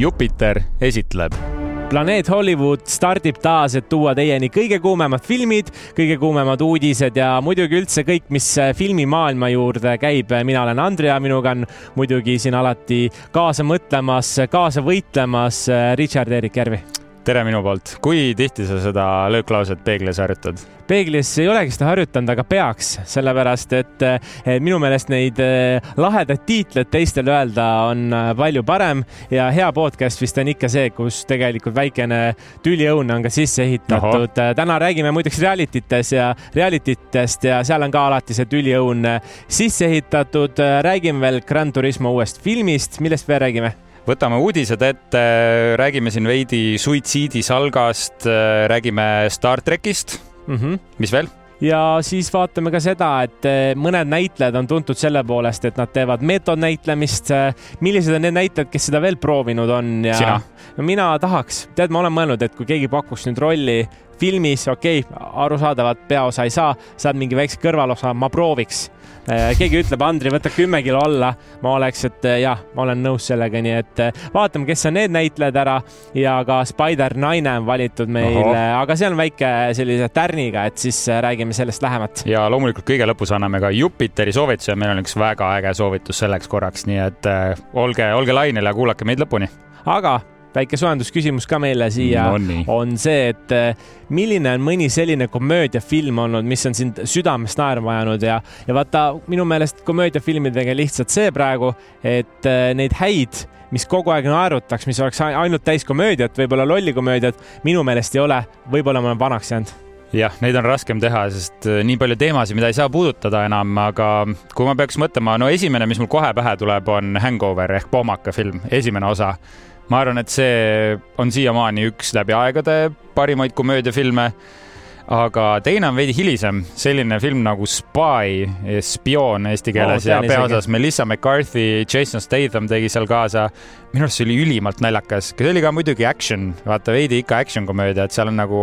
Jupiter esitleb. Planeet Hollywood stardib taas, et tuua teieni kõige kuumemad filmid, kõige kuumemad uudised ja muidugi üldse kõik, mis filmimaailma juurde käib. mina olen Andrea, minuga on muidugi siin alati kaasa mõtlemas, kaasa võitlemas Richard Erik Järvi tere minu poolt, kui tihti sa seda lööklauset peeglis harjutad? peeglis ei olegi seda harjutanud, aga peaks, sellepärast et minu meelest neid eh, lahedaid tiitleid teistele öelda on eh, palju parem ja hea podcast vist on ikka see, kus tegelikult väikene tüliõun on ka sisse ehitatud. Eh, täna räägime muideks reality tes ja reality test ja seal on ka alati see tüliõun sisse ehitatud. räägime veel Gran Turismo uuest filmist, millest veel räägime? Võtame uudised ette, räägime siin veidi suitsiidisalgast, räägime Star trackist mm. -hmm. mis veel? ja siis vaatame ka seda, et eh, mõned näitlejad on tuntud selle poolest, et nad teevad meetodnäitlemist. millised on need näitlejad, kes seda veel proovinud on ja Sina? no mina tahaks, tead, ma olen mõelnud, et kui keegi pakuks nüüd rolli filmis, okei okay,, arusaadavalt peaosa ei saa, saad mingi väikse kõrvalosa, ma prooviks keegi ütleb, Andri, võta kümme kilo alla, ma oleks, et äh, jah, ma olen nõus sellega, nii et äh, vaatame, kes on need näitlejad ära ja ka Spider-naine on valitud meil, aga see on väike sellise tärniga, et siis räägime sellest lähemalt. ja loomulikult kõige lõpus anname ka Jupiteri soovituse, meil on üks väga äge soovitus selleks korraks, nii et olge, olge lainel ja kuulake meid lõpuni. aga väike soojendusküsimus ka meile siia no, on see, et eh, milline on mõni selline komöödiafilm olnud, mis on sind südamest naerma ajanud ja, ja vaata, minu meelest komöödiafilmidega lihtsalt see praegu, et eh, neid häid mis kogu aeg naerutaks, mis oleks ainult täis komöödiat, võib-olla lollikomöödiat, minu meelest ei ole, võib-olla ma olen vanaks jäänud. Jah, neid on raskem teha, sest eh, nii palju teemasid, mida ei saa puudutada enam, aga kui ma peaks mõtlema, no esimene, mis mul kohe pähe tuleb, on Hangover ehk Poomaka film, esimene osa ma arvan, et see on siiamaani üks läbi aegade parimaid komöödiafilme. aga teine on veidi hilisem, selline film nagu Spy, spioon eesti keeles oh, ja peaosas Melissa McCarthy, Jason Statham tegi seal kaasa. minu arust see oli ülimalt naljakas, see oli ka muidugi action, vaata veidi ikka action komöödia, et seal on nagu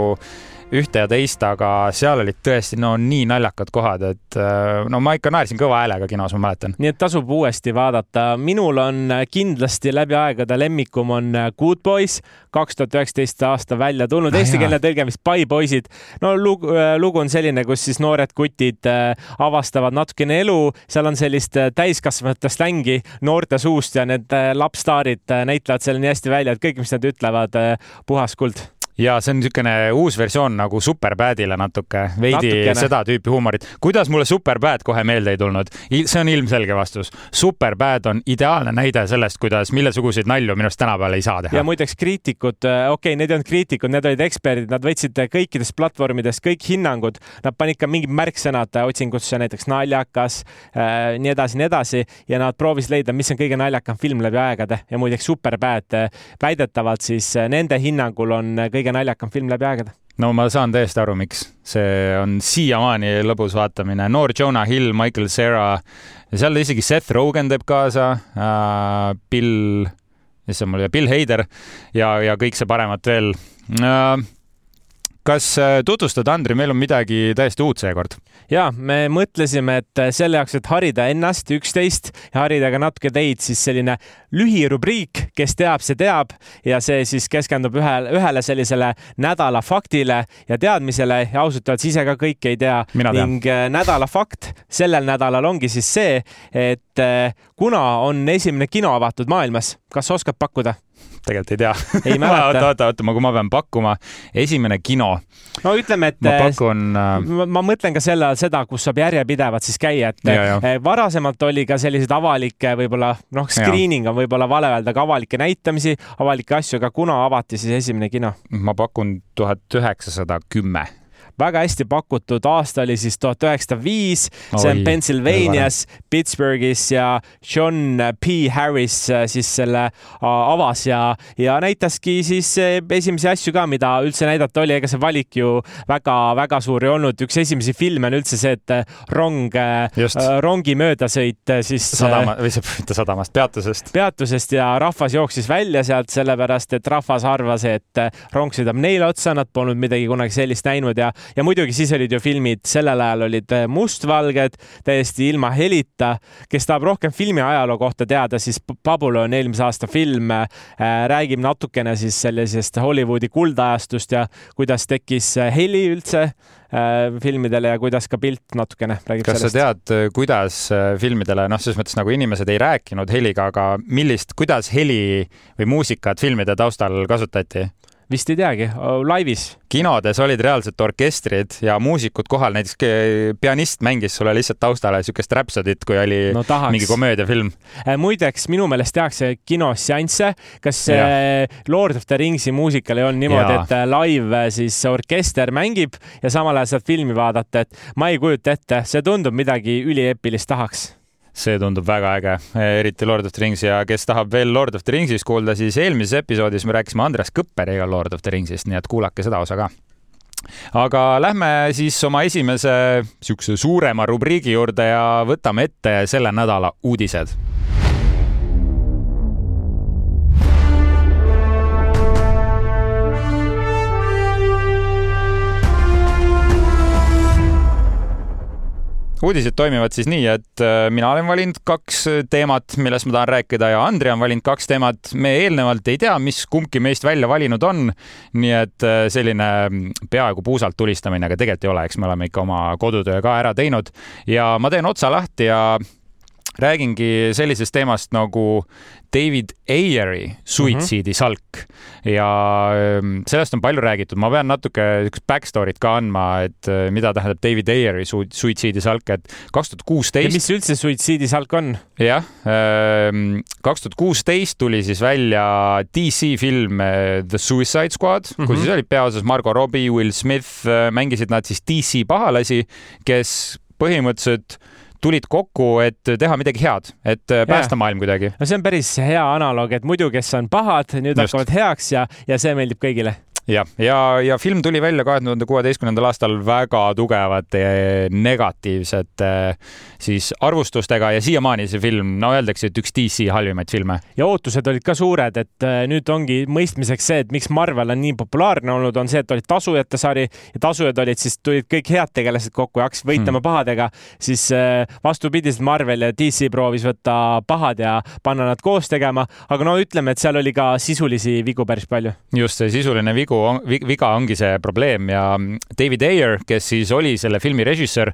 ühte ja teist, aga seal olid tõesti no nii naljakad kohad, et äh, no ma ikka naersin kõva häälega kinos, ma mäletan. nii et tasub uuesti vaadata. minul on kindlasti läbi aegade lemmikum on Good Boys, kaks tuhat üheksateist aasta välja tulnud ah,, eestikeelne tõlge vist Pai poisid. no lugu, äh, lugu on selline, kus siis noored kutid äh, avastavad natukene elu, seal on sellist täiskasvanute slängi noorte suust ja need lapsstaarid näitlevad seal nii hästi välja, et kõik, mis nad ütlevad, puhas kuld ja see on niisugune uus versioon nagu Superbadile natuke, veidi Natukene. seda tüüpi huumorit. kuidas mulle Superbad kohe meelde ei tulnud? see on ilmselge vastus. Superbad on ideaalne näide sellest, kuidas millesuguseid nalju minu arust tänapäeval ei saa teha. ja muideks kriitikud, äh, okei okay,, need ei olnud kriitikud, need olid eksperdid, nad võtsid kõikidest platvormidest kõik hinnangud, nad panid ka mingid märksõnad otsingusse, näiteks naljakas äh,, nii edasi, nii edasi ja nad proovisid leida, mis on kõige naljakam film läbi aegade ja muideks Superbad äh, väidetavalt siis äh, nende hinnangul on kõige kõige naljakam film läbi aegade no ma saan täiesti aru, miks. see on siiamaani lõbus vaatamine. noor Jonah Hill, Michael Cera seal isegi Seth Rogen teeb kaasa äh,, Bill, issand mul, Bill Hader ja, ja kõik see paremat veel äh, kas äh, tutvustad, Andri, meil on midagi täiesti uut seekord? ja me mõtlesime, et äh, selle jaoks, et harida ennast üksteist ja harida ka natuke teid, siis selline lühirubriik, kes teab, see teab ja see siis keskendub ühele, ühele sellisele nädala faktile ja teadmisele ja ausalt öeldes ise ka kõike ei tea. ning äh, nädala fakt sellel nädalal ongi siis see, et kuna on esimene kino avatud maailmas, kas oskad pakkuda? Tegelikult ei tea. ei mäleta oota, oota, oota, kui ma pean pakkuma, esimene kino. no ütleme, et ma pakun äh.... Ma, ma mõtlen ka selle all seda, kus saab järjepidevalt siis käia, et ja, ja. Eh, varasemalt oli ka selliseid avalikke võib-olla noh, screening on võib-olla vale öelda, aga avalikke näitamisi, avalikke asju, aga kuna avati siis esimene kino? ma pakun tuhat üheksasada kümme väga hästi pakutud, aasta oli siis tuhat üheksasada viis, see on Pennsylvanias, Pittsburghis ja John P Harris äh, siis selle äh, avas ja, ja näitaski siis äh, esimesi asju ka, mida üldse näidata oli, ega see valik ju väga-väga suur ei olnud. üks esimesi filme on üldse see, et rong, rongi möödasõit siis. sadama või see, mitte sadamast, peatusest. peatusest ja rahvas jooksis välja sealt sellepärast, et rahvas arvas, et rong sõidab neile otsa, nad polnud midagi kunagi sellist näinud ja ja muidugi siis olid ju filmid, sellel ajal olid äh, mustvalged, täiesti ilma helita. kes tahab rohkem filmi ajaloo kohta teada, siis Babylon, eelmise aasta film, äh, räägib natukene siis sellisest Hollywoodi kuldajastust ja kuidas tekkis heli üldse filmidele ja kuidas ka pilt natukene räägib kas sellest. sa tead, kuidas filmidele, noh, selles mõttes nagu inimesed ei rääkinud heliga, aga millist, kuidas heli või muusikat filmide taustal kasutati? Vist ei teagi, laivis. kinodes olid reaalselt orkestrid ja muusikud kohal, näiteks pianist mängis sulle lihtsalt taustale siukest räpsodit, kui oli no, mingi komöödiafilm. Äh, muideks, minu meelest tehakse kinos seansse. kas ja. Lord of the Ringsi muusikal ei olnud niimoodi, et äh, live äh, siis orkester mängib ja samal ajal saad filmi vaadata, et ma ei kujuta ette, see tundub midagi ülieepilist tahaks see tundub väga äge, eriti Lord of the Rings ja kes tahab veel Lord of the Ringsist kuulda, siis eelmises episoodis me rääkisime Andres Kõpperiga Lord of the Ringsist, nii et kuulake seda osa ka. Aga lähme siis oma esimese niisuguse suurema rubriigi juurde ja võtame ette selle nädala uudised uudised toimivad siis nii, et äh, mina olen valinud kaks äh, teemat, millest ma tahan rääkida ja Andri on valinud kaks teemat. me eelnevalt ei tea, mis kumbki meist välja valinud on. nii et äh, selline mm, peaaegu puusalt tulistamine, aga tegelikult ei ole, eks me oleme ikka oma kodutöö ka ära teinud ja ma teen otsa lahti ja räägingi sellisest teemast nagu David Ayeri suitsiidisalk mm -hmm. ja ähm, sellest on palju räägitud, ma pean natuke niisugust backstory't ka andma, et äh, mida tähendab David Ayeri suitsiidisalk, et kaks tuhat kuusteist. mis üldse suitsiidisalk on? jah, ähm, kaks tuhat kuusteist tuli siis välja DC film äh, The Suicide Squad mm, -hmm. kus siis olid peaosas Margot Robbie, Will Smith, äh, mängisid nad siis DC pahalasi, kes põhimõtteliselt tulid kokku, et teha midagi head, et äh, päästa ja. maailm kuidagi. no see on päris hea analoog, et muidu, kes on pahad, nüüd Just. hakkavad heaks ja, ja see meeldib kõigile jah, ja, ja, ja film tuli välja kahe tuhande kuueteistkümnendal aastal väga tugevate negatiivsete siis arvustustega ja siiamaani see film, no öeldakse, et üks DC halvimaid filme. ja ootused olid ka suured, et äh, nüüd ongi mõistmiseks see, et miks Marvel on nii populaarne olnud, on see, et olid tasujate sari ja tasujad olid siis, tulid kõik head tegelased kokku ja hakkasid võitlema hmm. pahadega, siis vastupidiselt Marvel ja DC proovis võtta pahad ja panna nad koos tegema, aga no ütleme, et seal oli ka sisulisi vigu päris palju. just, see sisuline vigu vigu, viga ongi see probleem ja David Ayer, kes siis oli selle filmi režissöör,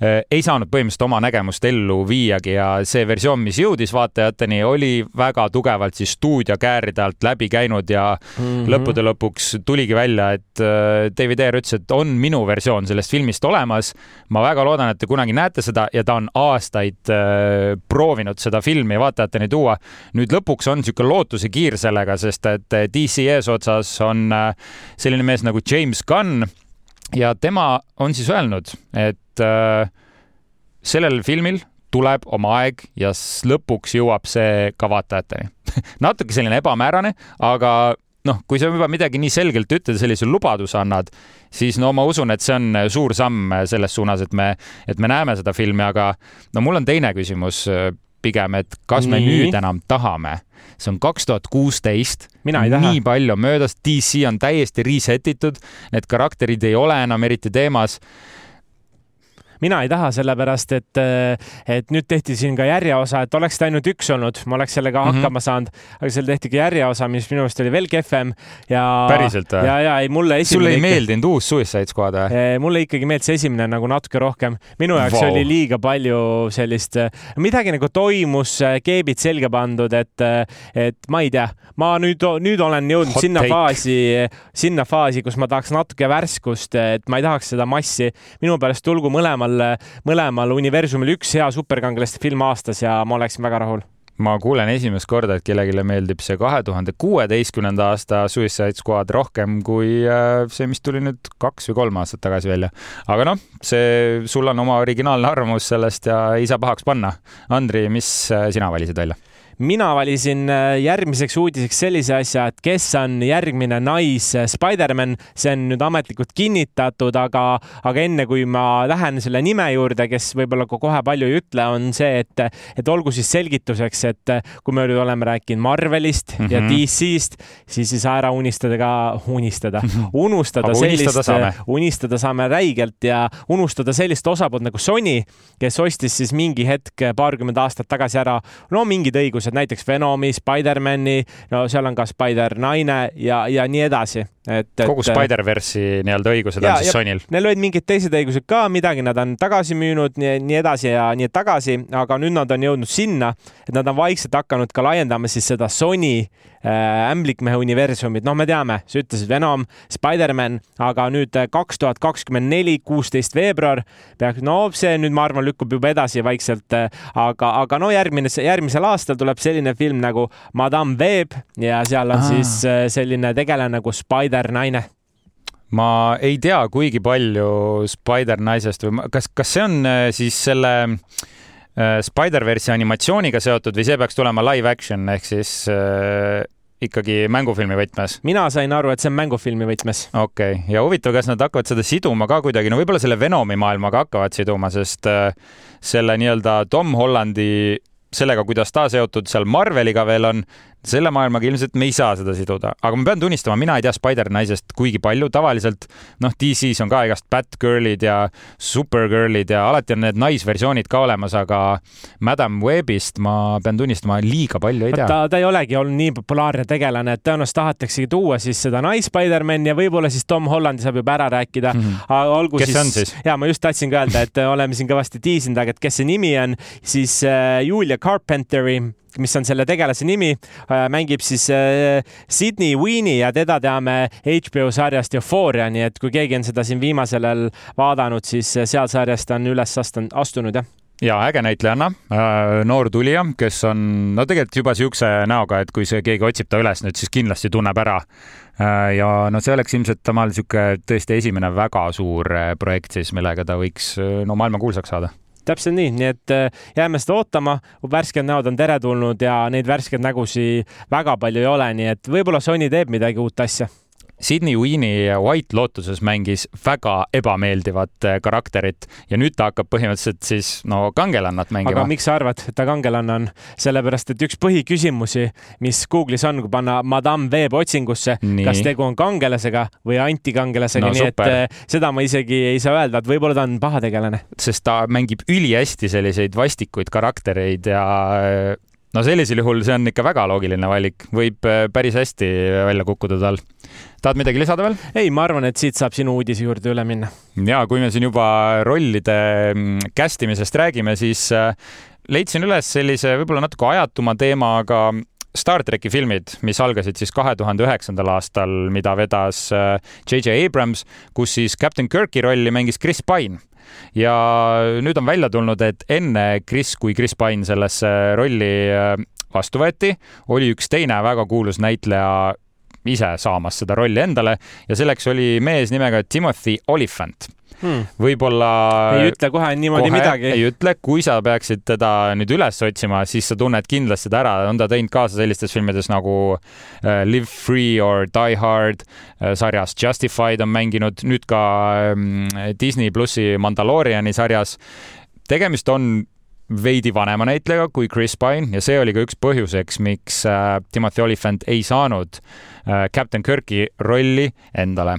eh, ei saanud põhimõtteliselt oma nägemust ellu viiagi ja see versioon, mis jõudis vaatajateni, oli väga tugevalt siis stuudiokääride alt läbi käinud ja mm -hmm. lõppude lõpuks tuligi välja, et eh, David Ayer ütles, et on minu versioon sellest filmist olemas. ma väga loodan, et te kunagi näete seda ja ta on aastaid äh, proovinud seda filmi vaatajateni tuua. nüüd lõpuks on niisugune lootusekiir sellega, sest et DC eesotsas on äh, selline mees nagu James Gunn ja tema on siis öelnud, et äh, sellel filmil tuleb oma aeg ja lõpuks jõuab see ka vaatajateni. Natuke selline ebamäärane, aga noh, kui sa juba midagi nii selgelt ütled, sellise lubaduse annad, siis no ma usun, et see on suur samm selles suunas, et me, et me näeme seda filmi, aga no mul on teine küsimus pigem, et kas me nii. nüüd enam tahame see on kaks tuhat kuusteist. nii palju on möödas, DC on täiesti reset itud, need karakterid ei ole enam eriti teemas mina ei taha, sellepärast et, et nüüd tehti siin ka järjeosa, et oleks ta ainult üks olnud, ma oleks sellega mm -hmm. hakkama saanud, aga seal tehti ka järjeosa, mis minu meelest oli veel kehvem ja. päriselt või? ja, ja ei, mulle esimene. sulle ei ikka... meeldinud uus Suicide Squad või? mulle ikkagi meeldis esimene nagu natuke rohkem. minu jaoks wow. oli liiga palju sellist, midagi nagu toimus, keebid selga pandud, et, et ma ei tea, ma nüüd, nüüd olen jõudnud Hot sinna take. faasi, sinna faasi, kus ma tahaks natuke värskust, et ma ei tahaks seda massi. minu pärast tulgu mõlemal mõlemal, mõlemal universumil üks hea superkangelaste film aastas ja ma oleksin väga rahul ma kuulen esimest korda, et kellelegi meeldib see kahe tuhande kuueteistkümnenda aasta Suicide Squad rohkem kui äh, see, mis tuli nüüd kaks või kolm aastat tagasi välja. aga noh, see, sul on oma originaalne arvamus sellest ja ei saa pahaks panna. Andri, mis äh, sina valisid välja? Mina valisin äh, järgmiseks uudiseks sellise asja, et kes on järgmine nais Spider-man, see on nüüd ametlikult kinnitatud, aga, aga enne kui ma lähen selle nime juurde, kes võib-olla kohe palju ei ütle, on see, et, et olgu siis selgituseks, et kui me nüüd oleme rääkinud Marvelist mm -hmm. ja mhm. DC-st, siis ei saa ära unistada ka, unistada, unustada sellist, unistada saame, unistada saame räigelt ja unustada sellist osapoolt nagu Sony, kes ostis siis mingi hetk paarkümmend aastat tagasi ära no mingid õigused, näiteks Venomi, Spider-man'i, no seal on ka Spider-naine ja, ja nii edasi et, et. kogu Spider-verse'i nii-öelda õigused ja, on siis Sonyl. Neil olid mingid teised õigused ka, midagi nad on tagasi müünud, nii edasi ja nii tagasi, aga nüüd nad on jõudnud sinna, et nad on vaikselt hakanud ka laiendama siis seda Sony äh, ämblikmehe universumit. noh, me teame, sa ütlesid Venom, Spider-man, aga nüüd äh, kaks tuhat kakskümmend neli, kuusteist veebruar peaks, no see nüüd ma arvan, lükkub juba edasi vaikselt, äh, aga, aga no järgmine, järgmisel aastal tuleb selline film nagu Madame Web ja seal on Aa. siis äh, selline tegelane nagu Spider Spider-naine? ma ei tea kuigi palju Spider-naisest või kas, kas see on äh, siis selle äh, Spider-versi animatsiooniga seotud või see peaks tulema live action ehk siis äh, ikkagi mängufilmi võtmes? mina sain aru, et see on mängufilmi võtmes. okei okay., ja huvitav, kas nad hakkavad seda siduma ka kuidagi, no võib-olla selle Venomi maailmaga hakkavad siduma, sest äh, selle nii-öelda Tom Hollandi sellega, kuidas ta seotud seal Marveliga veel on, selle maailmaga ilmselt me ei saa seda siduda, aga ma pean tunnistama, mina ei tea Spider-naisest kuigi palju, tavaliselt noh, DC-s on ka igast Batgirlid ja Supergirlid ja alati on need naisversioonid ka olemas, aga Madam Webist ma pean tunnistama, liiga palju ei tea. ta, ta ei olegi olnud nii populaarne tegelane, et tõenäoliselt tahetaksegi tuua siis seda nais-Spider-man ja võib-olla siis Tom Hollandi saab juba ära rääkida mm. -hmm. aga olgu kes siis, siis?, ja ma just tahtsin ka öelda, et oleme siin kõvasti tiisinud, aga et kes see nimi on, siis äh, Julia Carpenteri mis on selle tegelase nimi, äh, mängib siis äh, Sydney Weeni ja teda teame HBO sarjast Euphoria, nii et kui keegi on seda siin viimasel ajal vaadanud, siis äh, seal sarjas ta on üles astunud, astunud jah ja äge näitlejanna, noor tulija, kes on no tegelikult juba siukse näoga, et kui see keegi otsib ta üles nüüd, siis kindlasti tunneb ära. ja no see oleks ilmselt temal sihuke tõesti esimene väga suur projekt siis, millega ta võiks no maailmakuulsaks saada täpselt nii, nii et äh, jääme seda ootama, värsked näod on teretulnud ja neid värskeid nägusid väga palju ei ole, nii et võib-olla Sony teeb midagi uut asja Sydney Weeni White Lotuses mängis väga ebameeldivat äh, karakterit ja nüüd ta hakkab põhimõtteliselt siis no kangelannat mängima. aga miks sa arvad, et ta kangelane on? sellepärast, et üks põhiküsimusi, mis Google'is on, kui panna Madame Web otsingusse, kas tegu on kangelasega või antikangelasega no,, nii super. et äh, seda ma isegi ei saa öelda, et võib-olla ta on pahategelane. sest ta mängib ülihästi selliseid vastikuid karaktereid ja äh, no sellisel juhul see on ikka väga loogiline valik, võib äh, päris hästi välja kukkuda tal. tahad midagi lisada veel? ei, ma arvan, et siit saab sinu uudise juurde üle minna. ja kui me siin juba rollide mm, cast imisest räägime, siis äh, leidsin üles sellise võib-olla natuke ajatuma teema, aga Star tracki filmid, mis algasid siis kahe tuhande üheksandal aastal, mida vedas J.J. Äh, Abrams, kus siis Captain Kirki rolli mängis Chris Pine ja nüüd on välja tulnud, et enne Chris, kui Chris Pine sellesse rolli äh, vastu võeti, oli üks teine väga kuulus näitleja ise saamas seda rolli endale ja selleks oli mees nimega Timothy Olyphant hmm.. võib-olla. ei ütle kohe niimoodi kohe midagi. ei ütle, kui sa peaksid teda nüüd üles otsima, siis sa tunned kindlasti ta ära, on ta teinud kaasa sellistes filmides nagu uh, Live Free or Die Hard uh, sarjas, Justified on mänginud, nüüd ka um, Disney plussi Mandaloriani sarjas. tegemist on veidi vanema näitlejaga kui Chris Pine ja see oli ka üks põhjuseks, miks uh, Timothy Olyphant ei saanud uh, Captain Kirki rolli endale.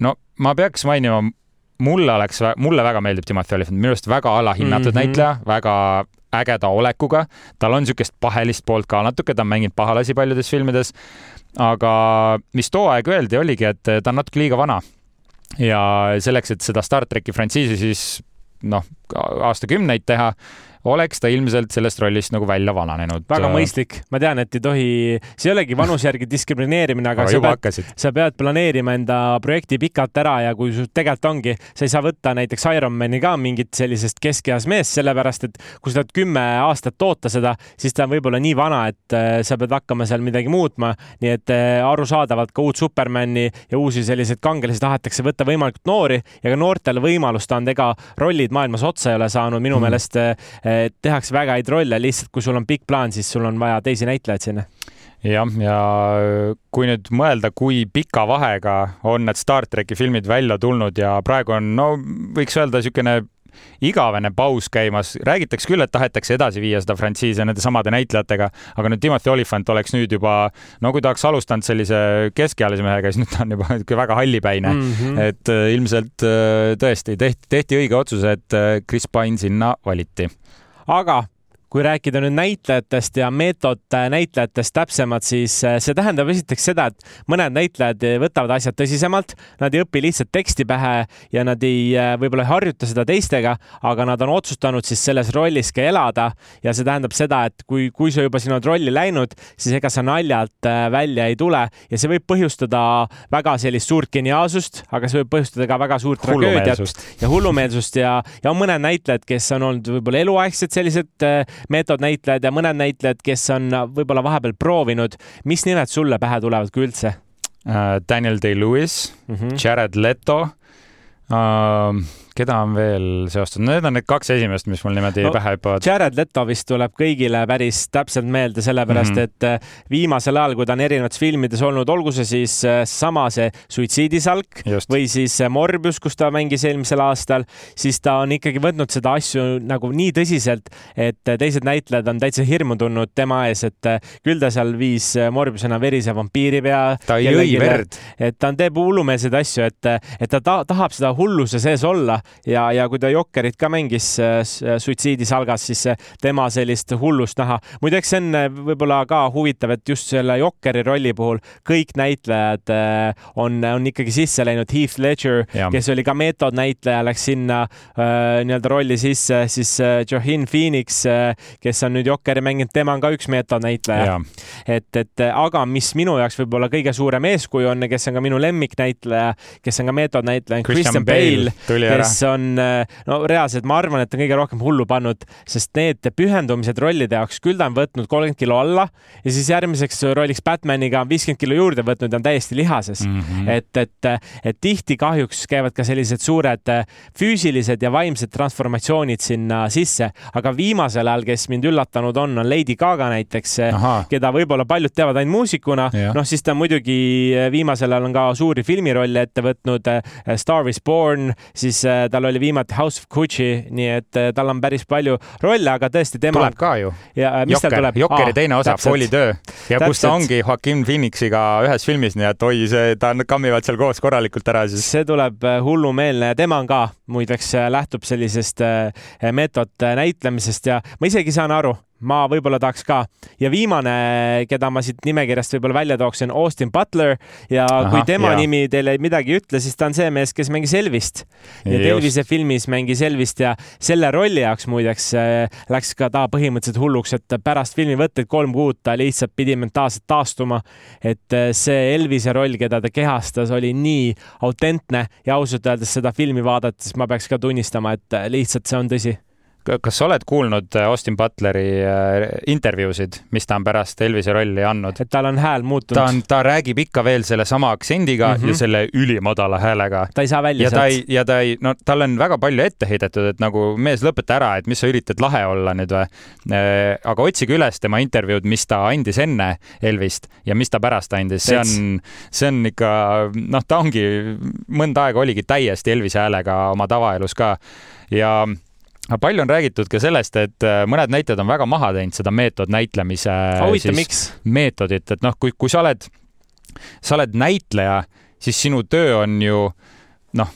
no ma peaks mainima mulle oleks, mulle väga meeldib Timothy Olyphant, minu arust väga alahinnatud mm -hmm. näitleja, väga ägeda olekuga, tal on niisugust pahelist poolt ka natuke, ta on mänginud pahalasi paljudes filmides. aga mis too aeg öeldi, oligi, et ta on natuke liiga vana. ja selleks, et seda Star tracki frantsiisi siis noh, aastakümneid teha oleks ta ilmselt sellest rollist nagu välja vananenud. väga mõistlik, ma tean, et ei tohi, see ei olegi vanuse järgi diskrimineerimine, aga, aga sa pead, sa pead planeerima enda projekti pikalt ära ja kui sul tegelikult ongi, sa ei saa võtta näiteks Ironmani ka mingit sellisest keskeas meest, sellepärast et kui sa tahad kümme aastat toota seda, siis ta on võib-olla nii vana, et äh, sa pead hakkama seal midagi muutma. nii et äh, arusaadavalt ka uut Supermani ja uusi selliseid kangelasi tahetakse võtta võimalikult noori ja ka noortele võimalust anda, ega rollid maailmas otsa otsa ei ole saanud, minu mm. meelest eh, tehakse väga häid rolle, lihtsalt kui sul on pikk plaan, siis sul on vaja teisi näitlejaid sinna jah, ja kui nüüd mõelda, kui pika vahega on need Star tracki filmid välja tulnud ja praegu on, no võiks öelda niisugune igavene paus käimas, räägitakse küll, et tahetakse edasi viia seda frantsiisi nende samade näitlejatega, aga nüüd Timothy Olyphant oleks nüüd juba, no kui ta oleks alustanud sellise keskealise mehega, siis nüüd ta on juba väga hallipäine mm. -hmm. et äh, ilmselt äh, tõesti tehti, tehti õige otsus, et äh, Chris Pine sinna valiti. aga kui rääkida nüüd näitlejatest ja meetodnäitlejatest täpsemalt, siis äh, see tähendab esiteks seda, et mõned näitlejad võtavad asjad tõsisemalt, nad ei õpi lihtsalt teksti pähe ja nad ei, äh, võib-olla ei harjuta seda teistega, aga nad on otsustanud siis selles rollis ka elada. Ja see tähendab seda, et kui, kui sa juba sinna rolli läinud, siis ega sa naljalt äh, välja ei tule. Ja see võib põhjustada väga sellist suurt geniaalsust, aga see võib põhjustada ka väga suurt tragöödiat ja hullumeelsust. Ja, ja on mõned näitlejad, kes on olnud võib-olla eluaegsed sellised meetodnäitlejad ja mõned näitlejad, kes on võib-olla vahepeal proovinud. mis nimed sulle pähe tulevad, kui üldse uh,? Daniel Day-Lewis mm, -hmm. Jared Leto uh, keda on veel seostatud, need on need kaks esimest, mis mul niimoodi no, pähe hüppavad. Jared Leto vist tuleb kõigile päris täpselt meelde, sellepärast mm -hmm. et äh, viimasel ajal, kui ta on erinevates filmides olnud, olgu see siis äh, sama see Suitsiidisalk Just. või siis Morbius, kus ta mängis eelmisel aastal, siis ta on ikkagi võtnud seda asju nagu nii tõsiselt, et teised näitlejad on täitsa hirmu tundnud tema ees, et äh, küll ta seal viis Morbiusena verise vampiiri pea. ta jõi verd. et ta teeb hullumeelseid asju, et, et ta, ta tahab seda hulluse sees olla ja, ja kui ta Jokkerit ka mängis äh, äh, suitsiidisalgas, siis äh, tema sellist hullust näha. muideks see on võib-olla ka huvitav, et just selle Jokkeri rolli puhul kõik näitlejad on, on ikkagi sisse läinud. Heath Ledger, kes oli ka meetodnäitleja, läks sinna äh, nii-öelda rolli sisse, siis äh, Joaquin Phoenix äh,, kes on nüüd Jokkeri mänginud, tema on ka üks meetodnäitleja. et, et aga mis minu jaoks võib-olla kõige suurem eeskuju on, kes on ka minu lemmiknäitleja, kes on ka meetodnäitleja, Christian Bale, Bale, kes on no reaalselt, ma arvan, et on kõige rohkem hullu pannud, sest need pühendumised rollide jaoks, küll ta on võtnud kolmkümmend kilo alla ja siis järgmiseks rolliks Batmaniga on viiskümmend kilo juurde võtnud ja on täiesti lihases mm. -hmm. et, et, et tihti kahjuks käivad ka sellised suured füüsilised ja vaimsed transformatsioonid sinna sisse, aga viimasel ajal, kes mind üllatanud on, on Lady Gaga näiteks, keda võib-olla paljud teavad ainult muusikuna, noh siis ta muidugi viimasel ajal on ka suuri filmirolle ette võtnud, Star is Born, siis tal oli viimati House of Gucci, nii et eh, tal on päris palju rolle, aga tõesti tema. tuleb ka ju. ja mis Jokker, tal tuleb? Jokkeri teine osa, Foolitöö ja kus ta ongi Joaquin Phoenixiga ühes filmis, nii et oi, see, ta kammivad seal koos korralikult ära siis. see tuleb eh, hullumeelne ja tema on ka muideks eh, lähtub sellisest meetod näitlemisest ja ma isegi saan aru ma võib-olla tahaks ka. ja viimane, keda ma siit nimekirjast võib-olla välja tooks, on Austin Butler ja Aha, kui tema jah. nimi teile midagi ei ütle, siis ta on see mees, kes mängis Elvist. ja Elvise filmis mängis Elvist ja selle rolli jaoks muideks äh, läks ka ta põhimõtteliselt hulluks, et pärast filmivõtteid kolm kuud ta lihtsalt pidi mentaalselt taastuma. et äh, see Elvise roll, keda ta kehastas, oli nii autentne ja ausalt öeldes seda filmi vaadates ma peaks ka tunnistama, et äh, lihtsalt see on tõsi kas sa oled kuulnud äh, Austin Butleri äh, intervjuusid, mis ta on pärast Elvise rolli andnud? et tal on hääl muutunud? ta on, ta räägib ikka veel sellesama aktsendiga mm -hmm. ja selle ülimadala häälega. ta ei saa välja ja sealt. ja ta ei, no talle on väga palju ette heidetud, et nagu mees, lõpeta ära, et mis sa üritad lahe olla nüüd või. Äh, aga otsige üles tema intervjuud, mis ta andis enne Elvist ja mis ta pärast andis, see on, see on ikka, noh, ta ongi mõnda aega oligi täiesti Elvise häälega oma tavaelus ka ja palju on räägitud ka sellest, et äh, mõned näitlejad on väga maha teinud seda meetodnäitlemise meetodit, et noh, kui, kui sa oled, sa oled näitleja, siis sinu töö on ju noh,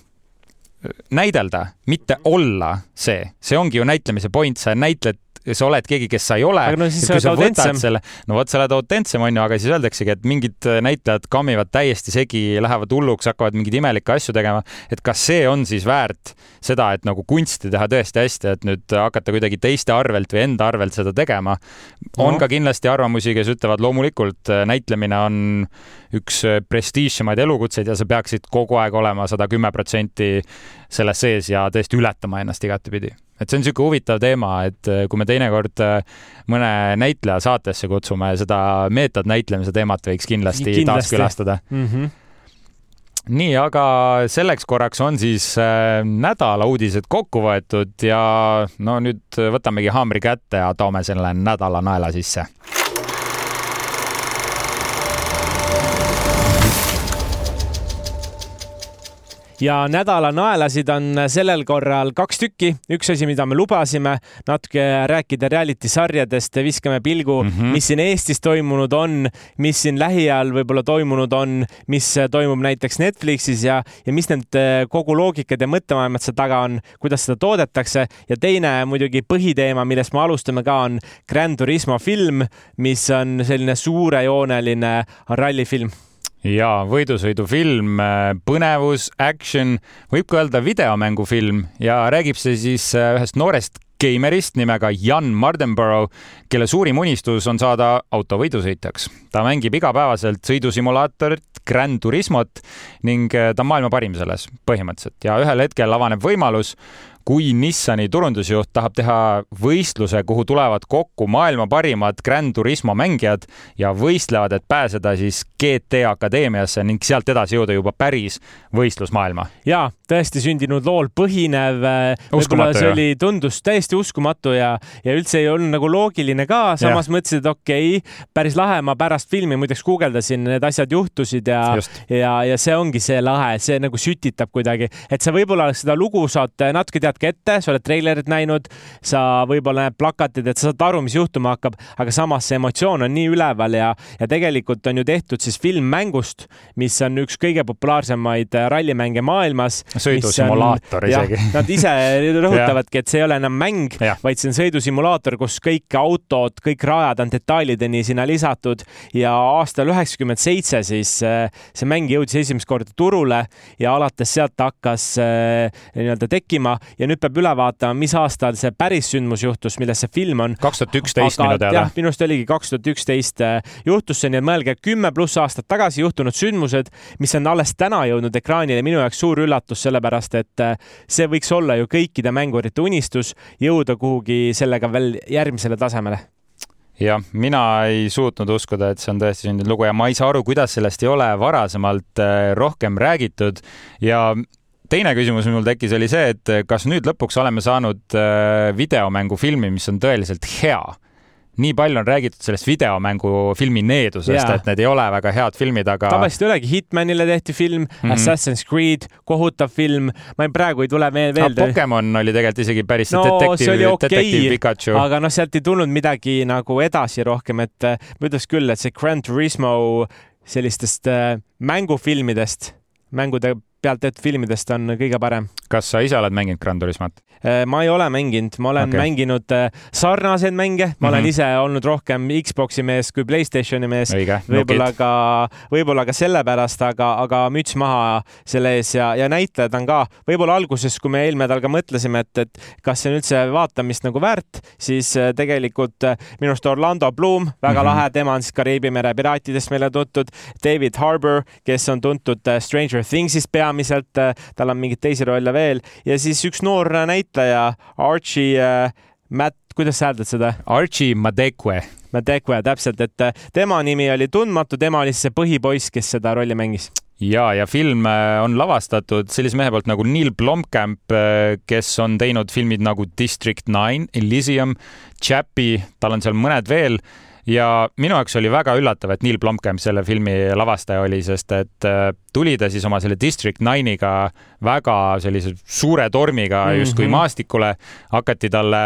näidelda, mitte olla see, see ongi ju näitlemise point, sa näitled sa oled keegi, kes sa ei ole. aga no siis sa oled autentsem. no vot, sa oled autentsem, onju, aga siis öeldaksegi, et mingid näitlejad kammivad täiesti segi, lähevad hulluks, hakkavad mingeid imelikke asju tegema. et kas see on siis väärt seda, et nagu kunsti teha tõesti hästi, et nüüd hakata kuidagi teiste arvelt või enda arvelt seda tegema. on no. ka kindlasti arvamusi, kes ütlevad, loomulikult näitlemine on üks prestiižsemaid elukutseid ja sa peaksid kogu aeg olema sada kümme protsenti selles sees ja tõesti ületama ennast igatepidi et see on niisugune huvitav teema, et äh, kui me teinekord äh, mõne näitleja saatesse kutsume, seda meetodnäitlemise teemat võiks kindlasti, kindlasti. taaskülastada mm. -hmm nii, aga selleks korraks on siis äh, nädala uudised kokku võetud ja no nüüd võtamegi haamri kätte ja toome selle nädala naela sisse ja nädala naelasid on sellel korral kaks tükki. üks asi, mida me lubasime, natuke rääkida reality sarjadest, viskame pilgu mm, -hmm. mis siin Eestis toimunud on, mis siin lähiajal võib-olla toimunud on, mis toimub näiteks Netflixis ja, ja mis need eh, kogu loogikad ja mõttemaailmad seal taga on, kuidas seda toodetakse ja teine muidugi põhiteema, millest me alustame ka, on Grand Turismo film, mis on selline suurejooneline rallifilm ja võidusõidufilm, äh, põnevus, action, võib ka öelda videomängufilm ja räägib see siis äh, ühest noorest geimerist nimega Jan Mardenborough, kelle suurim unistus on saada autovõidusõitjaks. ta mängib igapäevaselt sõidusimulaatorit Grand Turismot ning äh, ta on maailma parim selles põhimõtteliselt ja ühel hetkel avaneb võimalus kui Nissani turundusjuht tahab teha võistluse, kuhu tulevad kokku maailma parimad Grand Turismo mängijad ja võistlevad, et pääseda siis GT Akadeemiasse ning sealt edasi jõuda juba päris võistlusmaailma. ja tõesti sündinud lool põhinev. Äh, võib-olla see oli, tundus täiesti uskumatu ja, ja üldse ei olnud nagu loogiline ka, samas ja. mõtlesin, et okei okay,, päris lahe, ma pärast filmi muideks guugeldasin, need asjad juhtusid ja, ja, ja see ongi see lahe, see nagu sütitab kuidagi, et sa võib-olla seda lugu saad natuke tead ka ette, sa oled treilerit näinud, sa võib-olla näed plakatid, et sa saad aru, mis juhtuma hakkab, aga samas see emotsioon on nii üleval ja, ja tegelikult on ju tehtud siis film mängust, mis on üks kõige populaarsemaid rallimänge maailmas. sõidusimulaator isegi. Nad ise rõhutavadki, et see ei ole enam mäng, vaid see on sõidusimulaator, kus kõik autod, kõik rajad on detailideni sinna lisatud ja aastal üheksakümmend seitse siis äh, see mäng jõudis esimest korda turule ja alates sealt hakkas äh, nii-öelda tekkima ja ja nüüd peab üle vaatama, mis aastal see päris sündmus juhtus, milles see film on. kaks tuhat üksteist minu teada. minu arust oligi kaks tuhat üksteist äh, juhtus see, nii et mõelge kümme pluss aastat tagasi juhtunud sündmused, mis on alles täna jõudnud ekraanile, minu jaoks suur üllatus, sellepärast et äh, see võiks olla ju kõikide mängurite unistus jõuda kuhugi sellega veel järgmisele tasemele jah, mina ei suutnud uskuda, et see on tõesti sündinud lugu ja ma ei saa aru, kuidas sellest ei ole varasemalt äh, rohkem räägitud ja teine küsimus, mis mul tekkis, oli see, et kas nüüd lõpuks oleme saanud äh, videomängufilmi, mis on tõeliselt hea nii palju on räägitud sellest videomängufilmi needusest, et need ei ole väga head filmid, aga. tavaliselt ei olegi, Hitmanile tehti film mm, -hmm. Assassin's Creed, kohutav film, ma ei, praegu ei tule meelde no,. Pokemon oli tegelikult isegi päris no, detektiiv, okay, detektiiv Pikachu. aga noh, sealt ei tulnud midagi nagu edasi rohkem, et äh, ma ütleks küll, et see Grand Turismo sellistest äh, mängufilmidest, mängude pealt tehtud filmidest on kõige parem. kas sa ise oled mänginud Gran Turismot? Äh, ma ei ole mänginud, ma olen okay. mänginud äh, sarnaseid mänge, ma mm -hmm. olen mhm. ise olnud rohkem Xbox'i mees kui Playstationi mees. võib-olla ka, võib-olla ka sellepärast, aga, aga müts maha selle ees ja, ja näitlejad on ka, võib-olla alguses, kui me eelmine nädal ka mõtlesime, et, et kas see on üldse vaatamist nagu väärt, siis äh, tegelikult minu arust Orlando Bloom, väga mm -hmm. lahe, tema on siis Kariibi mere piraatidest meile tuntud. David Harbour, kes on tuntud Stranger Thingsist peamiselt peamiselt, äh, tal on mingeid teisi rolle veel ja siis üks noor näitleja, Archie äh, Matt, kuidas sa hääldad seda? Archie Madekwe. Madekwe, täpselt, et äh, tema nimi oli tundmatu, tema oli siis see põhipoiss, kes seda rolli mängis ja, ja film on lavastatud sellise mehe poolt nagu Neil Blomkamp, kes on teinud filmid nagu District Nine, Elysium, Chappie, tal on seal mõned veel ja minu jaoks oli väga üllatav, et Neil Blomkamp selle filmi lavastaja oli, sest et äh, tuli ta siis oma selle District Nine'iga väga sellise suure tormiga mm -hmm. justkui maastikule, hakati talle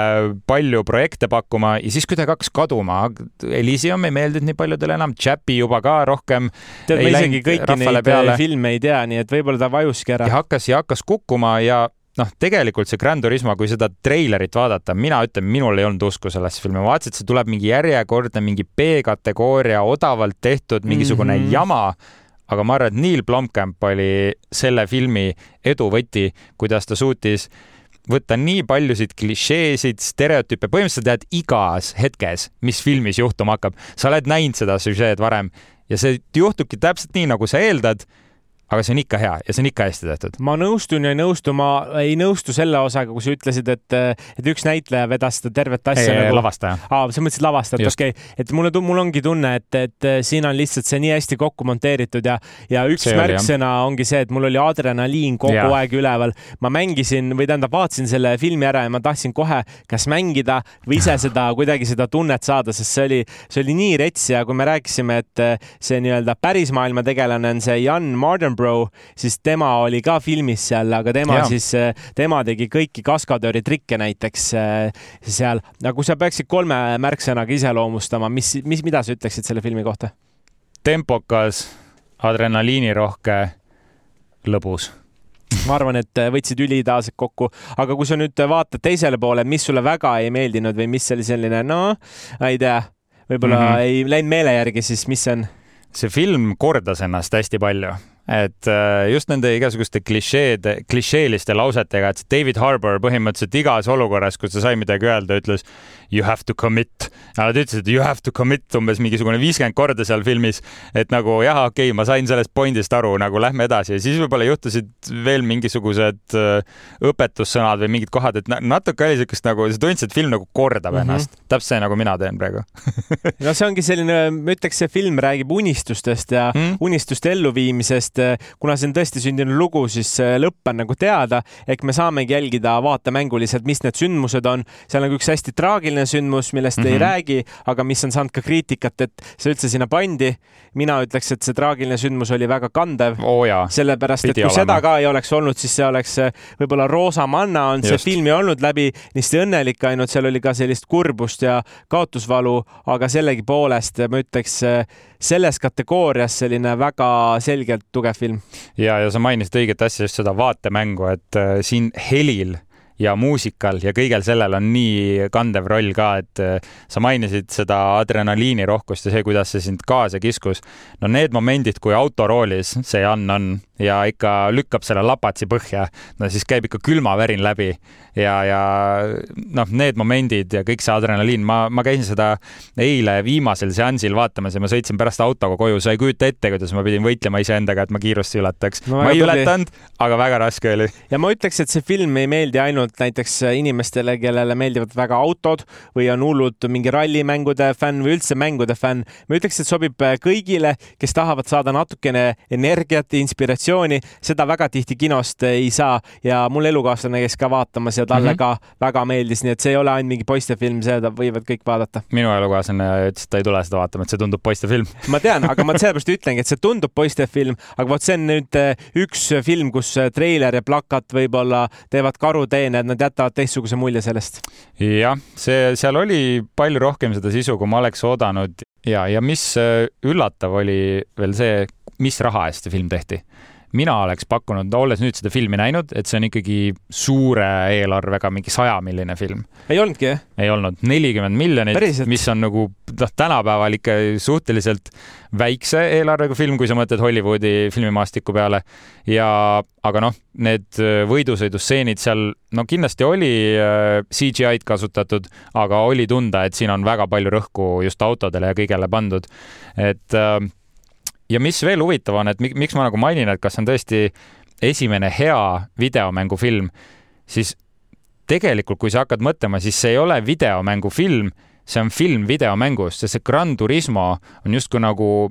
palju projekte pakkuma ja siis kuidagi hakkas kaduma. Elysium ei meeldinud nii paljudele enam, Chappie juba ka rohkem. tead, ma isegi kõiki neid äh, peale. filme ei tea, nii et võib-olla ta vajuski ära. ja hakkas ja hakkas kukkuma ja noh, tegelikult see Grand Turismo, kui seda treilerit vaadata, mina ütlen, minul ei olnud usku sellesse filmi, ma vaatasin, et see tuleb mingi järjekordne mingi B-kategooria odavalt tehtud mingisugune mm -hmm. jama aga ma arvan, et Neil Blomkamp oli selle filmi edu võti, kuidas ta suutis võtta nii paljusid klišeesid, stereotüüpe, põhimõtteliselt tead igas hetkes, mis filmis juhtuma hakkab. sa oled näinud seda süžeed varem ja see juhtubki täpselt nii, nagu sa eeldad aga see on ikka hea ja see on ikka hästi tehtud. ma nõustun ja ei nõustu, ma ei nõustu selle osaga, kui sa ütlesid, et, et üks näitleja vedas seda tervet asja ei, nagu. lavastaja. aa, sa mõtlesid lavastajat, okei okay., et mulle, mul ongi tunne, et, et siin on lihtsalt see nii hästi kokku monteeritud ja, ja üks see märksõna oli, ongi see, et mul oli adrenaliin kogu ja. aeg üleval. ma mängisin või tähendab, vaatasin selle filmi ära ja ma tahtsin kohe kas mängida või ise seda kuidagi seda tunnet saada, sest see oli, see oli nii rets ja kui me rääkisime, et see nii-öelda päris maailma tegelane on see Jan Marden Attenborough, siis tema oli ka filmis seal, aga tema ja. siis, äh, tema tegi kõiki kaskadööri trikke näiteks äh, seal. aga kui sa peaksid kolme märksõnaga iseloomustama, mis, mis, mida sa ütleksid selle filmi kohta? tempokas, adrenaliinirohke, lõbus ma arvan, et äh, võtsid üliideaalselt kokku, aga kui sa nüüd vaatad teisele poole, mis sulle väga ei meeldinud või mis oli selline, no ei tea, võib-olla mm -hmm. ei läinud meele järgi, siis mis see on? see film kordas ennast hästi palju et äh, just nende igasuguste klišeede, klišeeliste lausetega, et David Harbour põhimõtteliselt igas olukorras, kus ta sai midagi öelda, ütles you have to commit. Nad ütlesid you have to commit umbes mingisugune viiskümmend korda seal filmis, et nagu jah, okei okay,, ma sain sellest point'ist aru, nagu lähme edasi ja siis võib-olla juhtusid veel mingisugused äh, õpetussõnad või mingid kohad, et natuke oli siukest nagu, sa tundsid, et film nagu kordab mm -hmm. ennast, täpselt see, nagu mina teen praegu no see ongi selline, ma ütleks, see film räägib unistustest ja mm -hmm. unistuste elluviimisest. Kuna see on tõesti sündinud lugu, siis lõpp on nagu teada, ehk me saamegi jälgida vaatemänguliselt, mis need sündmused on. seal on üks hästi traagiline sündmus, millest mm -hmm. ei mhm. räägi, aga mis on saanud ka kriitikat, et see üldse sinna pandi. mina ütleks, et see traagiline sündmus oli väga kandev oh. sellepärast, et kui olema. seda ka ei oleks olnud, siis see oleks eh, võib-olla roosa manna on Just. see film ju olnud läbi nii õnnelik, ainult seal oli ka sellist kurbust ja kaotusvalu, aga sellegipoolest ma ütleks selles kategoorias selline väga selgelt tugev film. ja, ja sa mainisid õiget asja, just seda vaatemängu, et äh, siin helil ja muusikal ja kõigel sellel on nii kandev roll ka, et äh, sa mainisid seda adrenaliinirohkust ja see, kuidas see sind kaasa kiskus. no need momendid, kui autoroolis see Jan on ja ikka lükkab selle lapatsi põhja, no siis käib ikka külmavärin läbi ja, ja noh, need momendid ja kõik see adrenaliin, ma, ma käisin seda eile viimasel seansil vaatamas ja ma sõitsin pärast autoga koju, sa ei kujuta ette, kuidas ma pidin võitlema iseendaga, et ma kiirust ületaks no,. ma ei ületanud, aga väga raske oli. ja ma ütleks, et see film ei meeldi ainult näiteks inimestele, kellele meeldivad väga autod või on hullud mingi rallimängude fänn või üldse mängude fänn. ma ütleks, et sobib kõigile, kes tahavad saada natukene energiat, inspiratsiooni, seda väga tihti kinost ei saa ja mul elukaaslane käis ka vaatamas ja talle mm -hmm. ka väga meeldis, nii et see ei ole ainult mingi poistefilm, seda võivad kõik vaadata. minu elukaaslane ütles, et ta ei tule seda vaatama, et see tundub poistefilm ma tean, aga ma sellepärast ütlengi, et see tundub poistefilm, aga vot see on nüüd eh, üks film, kus treiler ja plakat võib-olla teevad karuteene, et nad jätavad teistsuguse mulje sellest. jah, see, seal oli palju rohkem seda sisu, kui ma oleks oodanud ja, ja mis üllatav oli veel see, mis raha eest see film tehti mina oleks pakkunud, olles nüüd seda filmi näinud, et see on ikkagi suure eelarvega, mingi sajamilline film. ei olnudki, jah? ei olnud, nelikümmend miljonit, mis on nagu noh, tänapäeval ikka suhteliselt väikse eelarvega film, kui sa mõtled Hollywoodi filmimaastiku peale. ja, aga noh, need võidusõidustseenid seal, no kindlasti oli äh, CGI-d kasutatud, aga oli tunda, et siin on väga palju rõhku just autodele ja kõigele pandud. et äh, ja mis veel huvitav on, et miks ma nagu mainin, et kas on tõesti esimene hea videomängufilm, siis tegelikult, kui sa hakkad mõtlema, siis see ei ole videomängufilm, see on film videomängust, sest see Gran Turismo on justkui nagu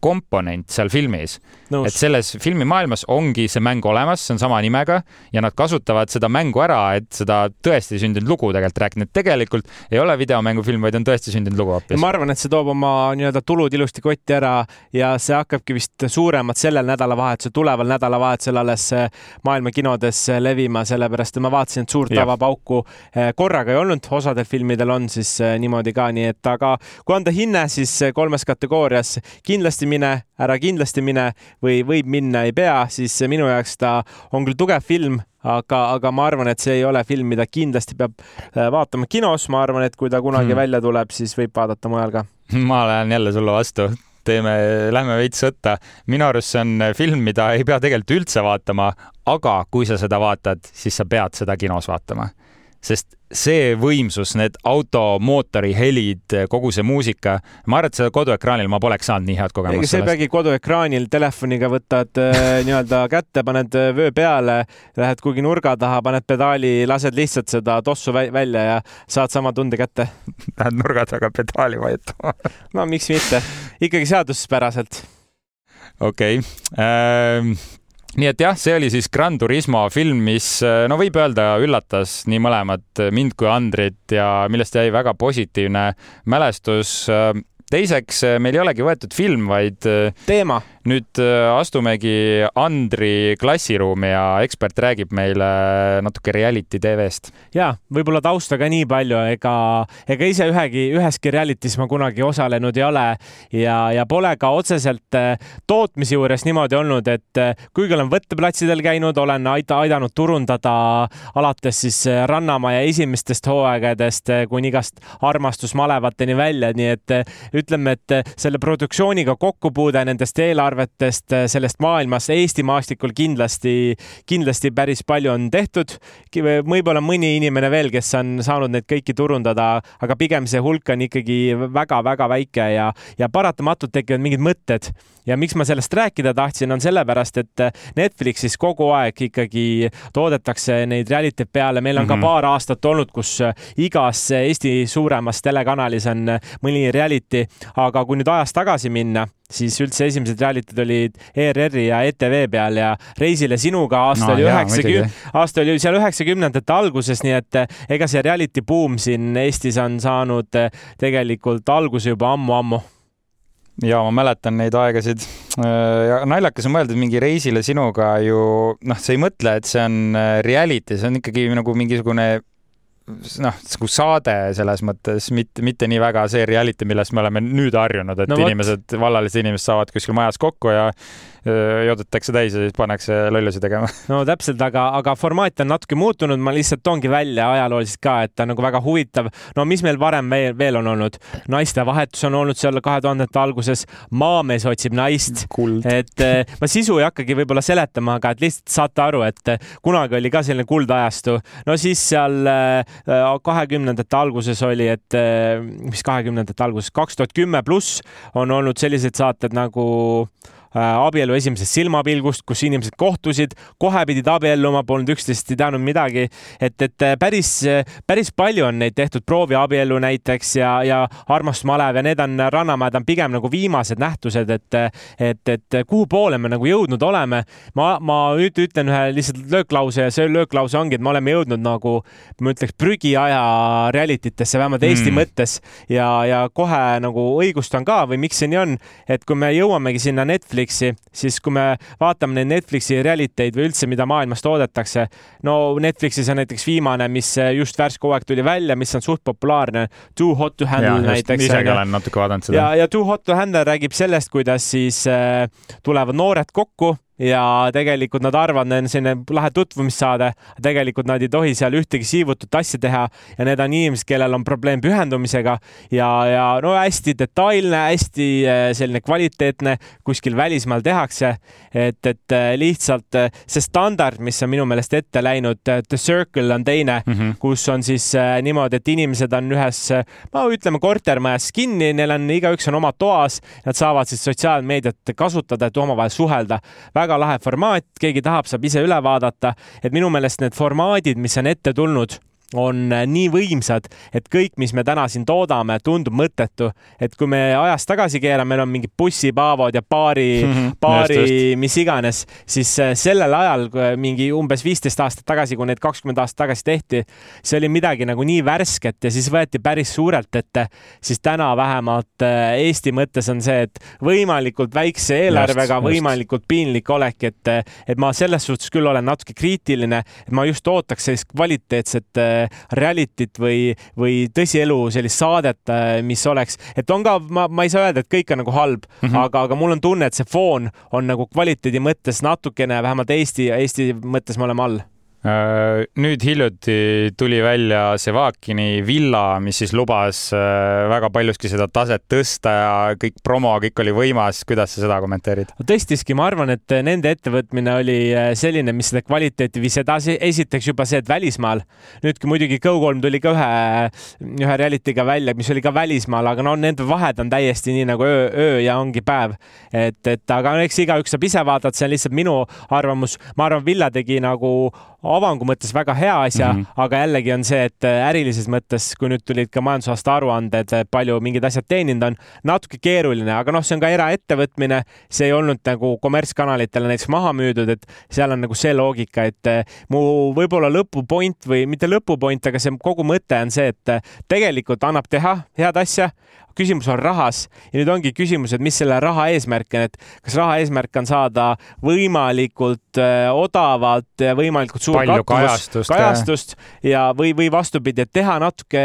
komponent seal filmis. et selles filmimaailmas ongi see mäng olemas, see on sama nimega ja nad kasutavad seda mängu ära, et seda tõesti sündinud lugu tegelikult rääkida, et tegelikult ei ole videomängufilm, vaid on tõesti sündinud lugu hoopis. ma arvan, et see toob oma nii-öelda tulud ilusti kotti ära ja see hakkabki vist suuremalt sellel nädalavahetusel, tuleval nädalavahetusel alles eh, maailma kinodes eh, levima, sellepärast et ma vaatasin, et suurt avapauku eh, korraga ei olnud, osadel filmidel on siis niimoodi ka, nii et aga kui anda hinne, siis kolmes kategoorias kindlasti mine, ära kindlasti mine või võib minna, ei pea, siis minu jaoks ta on küll tugev film, aga, aga ma arvan, et see ei ole film, mida kindlasti peab äh, vaatama kinos. ma arvan, et kui ta kunagi hmm. välja tuleb, siis võib vaadata mujal ka. ma lähen jälle sulle vastu teeme, lähme veits sõtta. minu arust see on film, mida ei pea tegelikult üldse vaatama, aga kui sa seda vaatad, siis sa pead seda kinos vaatama sest see võimsus, need automootori helid, kogu see muusika, ma arvan, et seda koduekraanil ma poleks saanud nii head kogemust. ei peagi koduekraanil telefoniga võtad äh, nii-öelda kätte, paned äh, vöö peale, lähed kuhugi nurga taha, paned pedaali, lased lihtsalt seda tossu välja ja saad sama tunde kätte. Lähed nurga taga pedaali vajutama no miks mitte, ikkagi seaduspäraselt. okei okay. ähm nii et jah, see oli siis Gran Turismo film, mis no võib öelda, üllatas nii mõlemat mind kui Andrit ja millest jäi väga positiivne mälestus. teiseks, meil ei olegi võetud film, vaid teema nüüd äh, astumegi Andri klassiruumi ja ekspert räägib meile natuke reality tv-st. ja võib-olla tausta ka nii palju, ega, ega ise ühegi, üheski reality's ma kunagi osalenud ei ole ja, ja pole ka otseselt äh, tootmise juures niimoodi olnud, et äh, kuigi olen võtteplatsidel käinud, olen aida, aidanud turundada alates siis Rannamaja esimestest hooaegadest kuni igast armastusmalevateni välja, nii et ütleme, et selle produktsiooniga kokkupuude nendest eelarve eelarvetest äh, sellest maailmast Eesti maastikul kindlasti, kindlasti päris palju on tehtud. võib-olla mõni inimene veel, kes on saanud neid kõiki turundada, aga pigem see hulk on ikkagi väga-väga väike ja, ja paratamatult tekivad mingid mõtted. ja miks ma sellest rääkida tahtsin, on sellepärast, et Netflixis kogu aeg ikkagi toodetakse neid reality'd peale. meil on mm -hmm. ka mhm. paar aastat olnud, kus igas Eesti suuremas telekanalis on mõni reality, aga kui nüüd ajas tagasi minna siis üldse esimesed realitid olid ERR-i ja ETV peal ja Reisile sinuga aasta no, oli üheksakümne, aasta oli seal üheksakümnendate alguses, nii et eh, ega see reality buum siin Eestis on saanud eh, tegelikult alguse juba ammu-ammu ja ma mäletan neid aegasid. Äh, ja naljakas on mõelda, et mingi reisile sinuga ju noh, sa ei mõtle, et see on äh, reality, see on ikkagi nagu mingisugune noh, nagu saade selles mõttes, mitte, mitte nii väga see reality, millest me oleme nüüd harjunud, et no, inimesed, vallalised inimesed saavad kuskil majas kokku ja joodetakse täis ja siis pannakse lollusi tegema. no täpselt, aga, aga formaat on natuke muutunud, ma lihtsalt toongi välja ajalooliselt ka, et ta on nagu väga huvitav. no mis meil varem veel, veel on olnud? naistevahetus on olnud seal kahe tuhandete alguses, Maamees otsib naist. et eh, ma sisu ei hakkagi võib-olla seletama, aga et lihtsalt saate aru, et eh, kunagi oli ka selline kuldajastu. no siis seal kahekümnendate alguses oli, et mis kahekümnendate alguses, kaks tuhat kümme pluss on olnud sellised saated nagu Äh, abielu esimesest silmapilgust, kus inimesed kohtusid, kohe pidid abielluma, polnud üksteist ei teadnud midagi. et, et äh, päris, päris palju on neid tehtud, prooviabielu näiteks ja, ja armastusmalev ja need on, Rannamäed on pigem nagu viimased nähtused, et, et, et kuhu poole me nagu jõudnud oleme. ma, ma nüüd ütlen ühe lihtsalt lööklause ja see lööklause ongi, et me oleme jõudnud nagu, ma ütleks prügiaja reality tesse, vähemalt Eesti mm. mõttes ja, ja kohe nagu õigustan ka või miks see nii on, et kui me jõuamegi sinna Netflixi Netflixi, siis kui me vaatame neid Netflixi realiteid või üldse, mida maailmas toodetakse, no Netflixis on näiteks viimane, mis just värske hooaeg tuli välja, mis on suht populaarne, Too hot to handle ja, näiteks. isegi olen natuke vaadanud seda. ja, ja Too hot to handle räägib sellest, kuidas siis äh, tulevad noored kokku ja tegelikult nad arvavad, need on selline lahe tutvumissaade, tegelikult nad ei tohi seal ühtegi siivutut asja teha ja need on inimesed, kellel on probleem pühendumisega ja, ja no hästi detailne, hästi äh, selline kvaliteetne, kuskil välismaal tehakse. et, et äh, lihtsalt äh, see standard, mis on minu meelest ette läinud, The Circle on teine mm, -hmm. kus on siis niimoodi, et inimesed on ühes, no ütleme kortermajas kinni, neil on, igaüks on oma toas, nad saavad siis sotsiaalmeediat kasutada, et omavahel suhelda väga väga lahe formaat, keegi tahab, saab ise üle vaadata, et minu meelest need formaadid, mis on ette tulnud on äh, nii võimsad, et kõik, mis me täna siin toodame, tundub mõttetu. et kui me ajas tagasi keerame, meil on mingid bussipaavod ja baari mm, -hmm, baari, mis iganes, siis äh, sellel ajal mingi umbes viisteist aastat tagasi, kui need kakskümmend aastat tagasi tehti, see oli midagi nagu nii värsket ja siis võeti päris suurelt ette. siis täna vähemalt äh, Eesti mõttes on see, et võimalikult väikse eelarvega just, võimalikult just. piinlik olek, et, et ma selles suhtes küll olen natuke kriitiline, et ma just ootaks sellist kvaliteetset reality't või, või tõsielu sellist saadet, äh, mis oleks, et on ka, ma, ma ei saa öelda, et kõik on nagu halb mm, -hmm. aga, aga mul on tunne, et see foon on nagu kvaliteedi mõttes natukene, vähemalt Eesti, Eesti mõttes me oleme all nüüd hiljuti tuli välja Sevakini villa, mis siis lubas äh, väga paljuski seda taset tõsta ja kõik promo, kõik oli võimas. kuidas sa seda kommenteerid? tõstiski, ma arvan, et nende ettevõtmine oli äh, selline, mis seda kvaliteeti viis edasi. esiteks juba see, et välismaal, nüüd kui muidugi Go3 tuli ka ühe, ühe reality'ga välja, mis oli ka välismaal, aga no nende vahed on täiesti nii nagu öö, öö ja ongi päev. et, et aga eks igaüks saab ise vaadata, see on lihtsalt minu arvamus. ma arvan, Villa tegi nagu avangu mõttes väga hea asja mm, -hmm. aga jällegi on see, et äh, ärilises mõttes, kui nüüd tulid ka majandusaasta aruanded, palju mingid asjad teeninud on, natuke keeruline, aga noh, see on ka eraettevõtmine, see ei olnud nagu kommertskanalitele näiteks maha müüdud, et seal on nagu see loogika, et äh, mu võib-olla lõpupoint või mitte lõpupoint, aga see kogu mõte on see, et äh, tegelikult annab teha head asja, küsimus on rahas ja nüüd ongi küsimus, et mis selle raha eesmärk on, et kas raha eesmärk on saada võimalikult äh, odavat ja võimalikult suur palju kajastust, ja, või, või vastupidi, et teha natuke,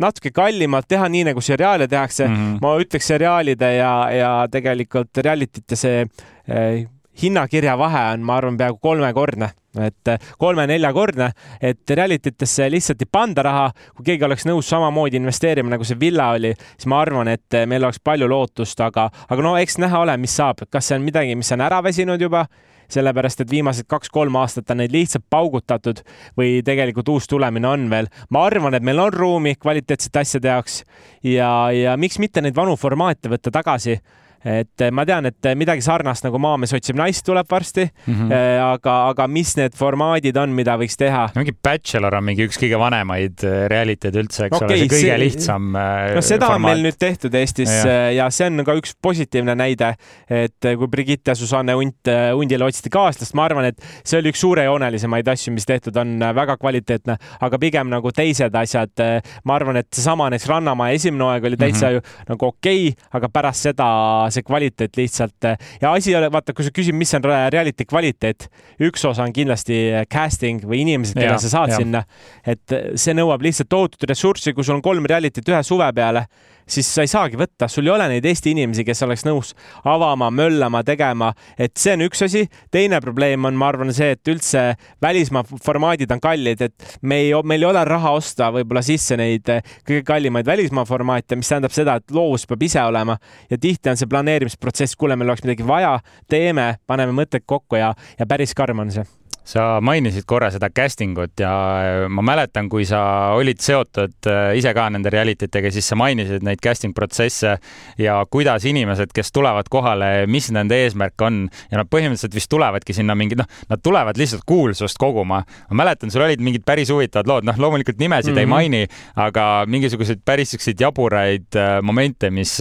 natuke kallimalt, teha nii nagu seriaale tehakse mm. -hmm. ma ütleks seriaalide ja, ja tegelikult reality te see eh, hinnakirja vahe on, ma arvan, peaaegu kolmekordne et äh, kolme-neljakordne, et reality tesse lihtsalt ei panda raha. kui keegi oleks nõus samamoodi investeerima, nagu see villa oli, siis ma arvan, et äh, meil oleks palju lootust, aga, aga no eks näha ole, mis saab, kas see on midagi, mis on ära väsinud juba sellepärast et viimased kaks-kolm aastat on neid lihtsalt paugutatud või tegelikult uus tulemine on veel. ma arvan, et meil on ruumi kvaliteetsete asjade jaoks ja, ja miks mitte neid vanu formaate võtta tagasi et eh, ma tean, et eh, midagi sarnast nagu Maamees otsib naist tuleb varsti mm, -hmm. aga, aga mis need formaadid on, mida võiks teha? mingi Bachelor on mingi üks kõige vanemaid reality'd üldse, eks okay, ole, see kõige see... lihtsam. no seda formaat. on meil nüüd tehtud Eestis ja. ja see on ka üks positiivne näide, et kui Brigitte Susanne Unt, Undile otsiti kaaslast, ma arvan, et see oli üks suurejoonelisemaid asju, mis tehtud on, väga kvaliteetne, aga pigem nagu teised asjad. ma arvan, et seesama näiteks Rannamäe esimene hooaeg oli täitsa mm -hmm. ju nagu okei okay,, aga pärast seda see kvaliteet lihtsalt ja asi ei ole, vaata, kui sa küsid, mis on reality kvaliteet, üks osa on kindlasti casting või inimesed, kelle sa saad ja. sinna. et see nõuab lihtsalt tohutut ressurssi, kui sul on kolm reality't ühe suve peale siis sa ei saagi võtta, sul ei ole neid Eesti inimesi, kes oleks nõus avama, möllama, tegema, et see on üks asi. teine probleem on, ma arvan, see, et üldse välismaa formaadid on kallid, et me ei, meil ei ole raha osta võib-olla sisse neid kõige kallimaid välismaa formaate, mis tähendab seda, et loovus peab ise olema. Ja tihti on see planeerimisprotsess, kuule, meil oleks midagi vaja, teeme, paneme mõtted kokku ja, ja päris karm on see sa mainisid korra seda casting ut ja äh, ma mäletan, kui sa olid seotud äh, ise ka nende reality tega, siis sa mainisid neid casting protsesse ja kuidas inimesed, kes tulevad kohale, mis nende eesmärk on ja nad põhimõtteliselt vist tulevadki sinna mingid, noh, nad tulevad lihtsalt kuulsust koguma. ma mäletan, sul olid mingid päris huvitavad lood, noh, loomulikult nimesid mm -hmm. ei mhm. maini, aga mingisuguseid päris siukseid jaburaid äh, momente, mis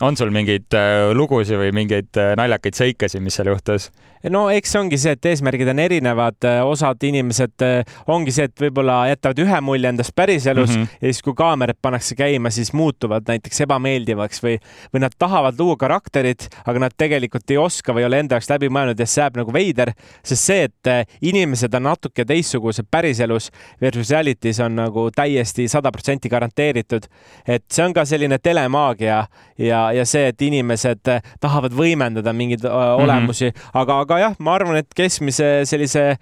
on sul mingeid lugusid või mingeid naljakaid seikasid, mis seal juhtus? no eks see ongi see, et eesmärgid on erinevad, äh, osad inimesed äh, ongi see, et võib-olla jätavad ühe mulje endast päriselus mm -hmm. ja siis, kui kaamerad pannakse käima, siis muutuvad näiteks ebameeldivaks või, või nad tahavad luua karakterit, aga nad tegelikult ei oska või ei ole enda jaoks läbi mõelnud ja see jääb nagu veider, sest see, et äh, inimesed on natuke teistsugused päriselus versus reality's on nagu täiesti sada protsenti garanteeritud. et see on ka selline telemaagia ja, ja see, et inimesed tahavad võimendada mingeid olemusi mm, -hmm. aga, aga aga jah, ma arvan, et keskmise sellise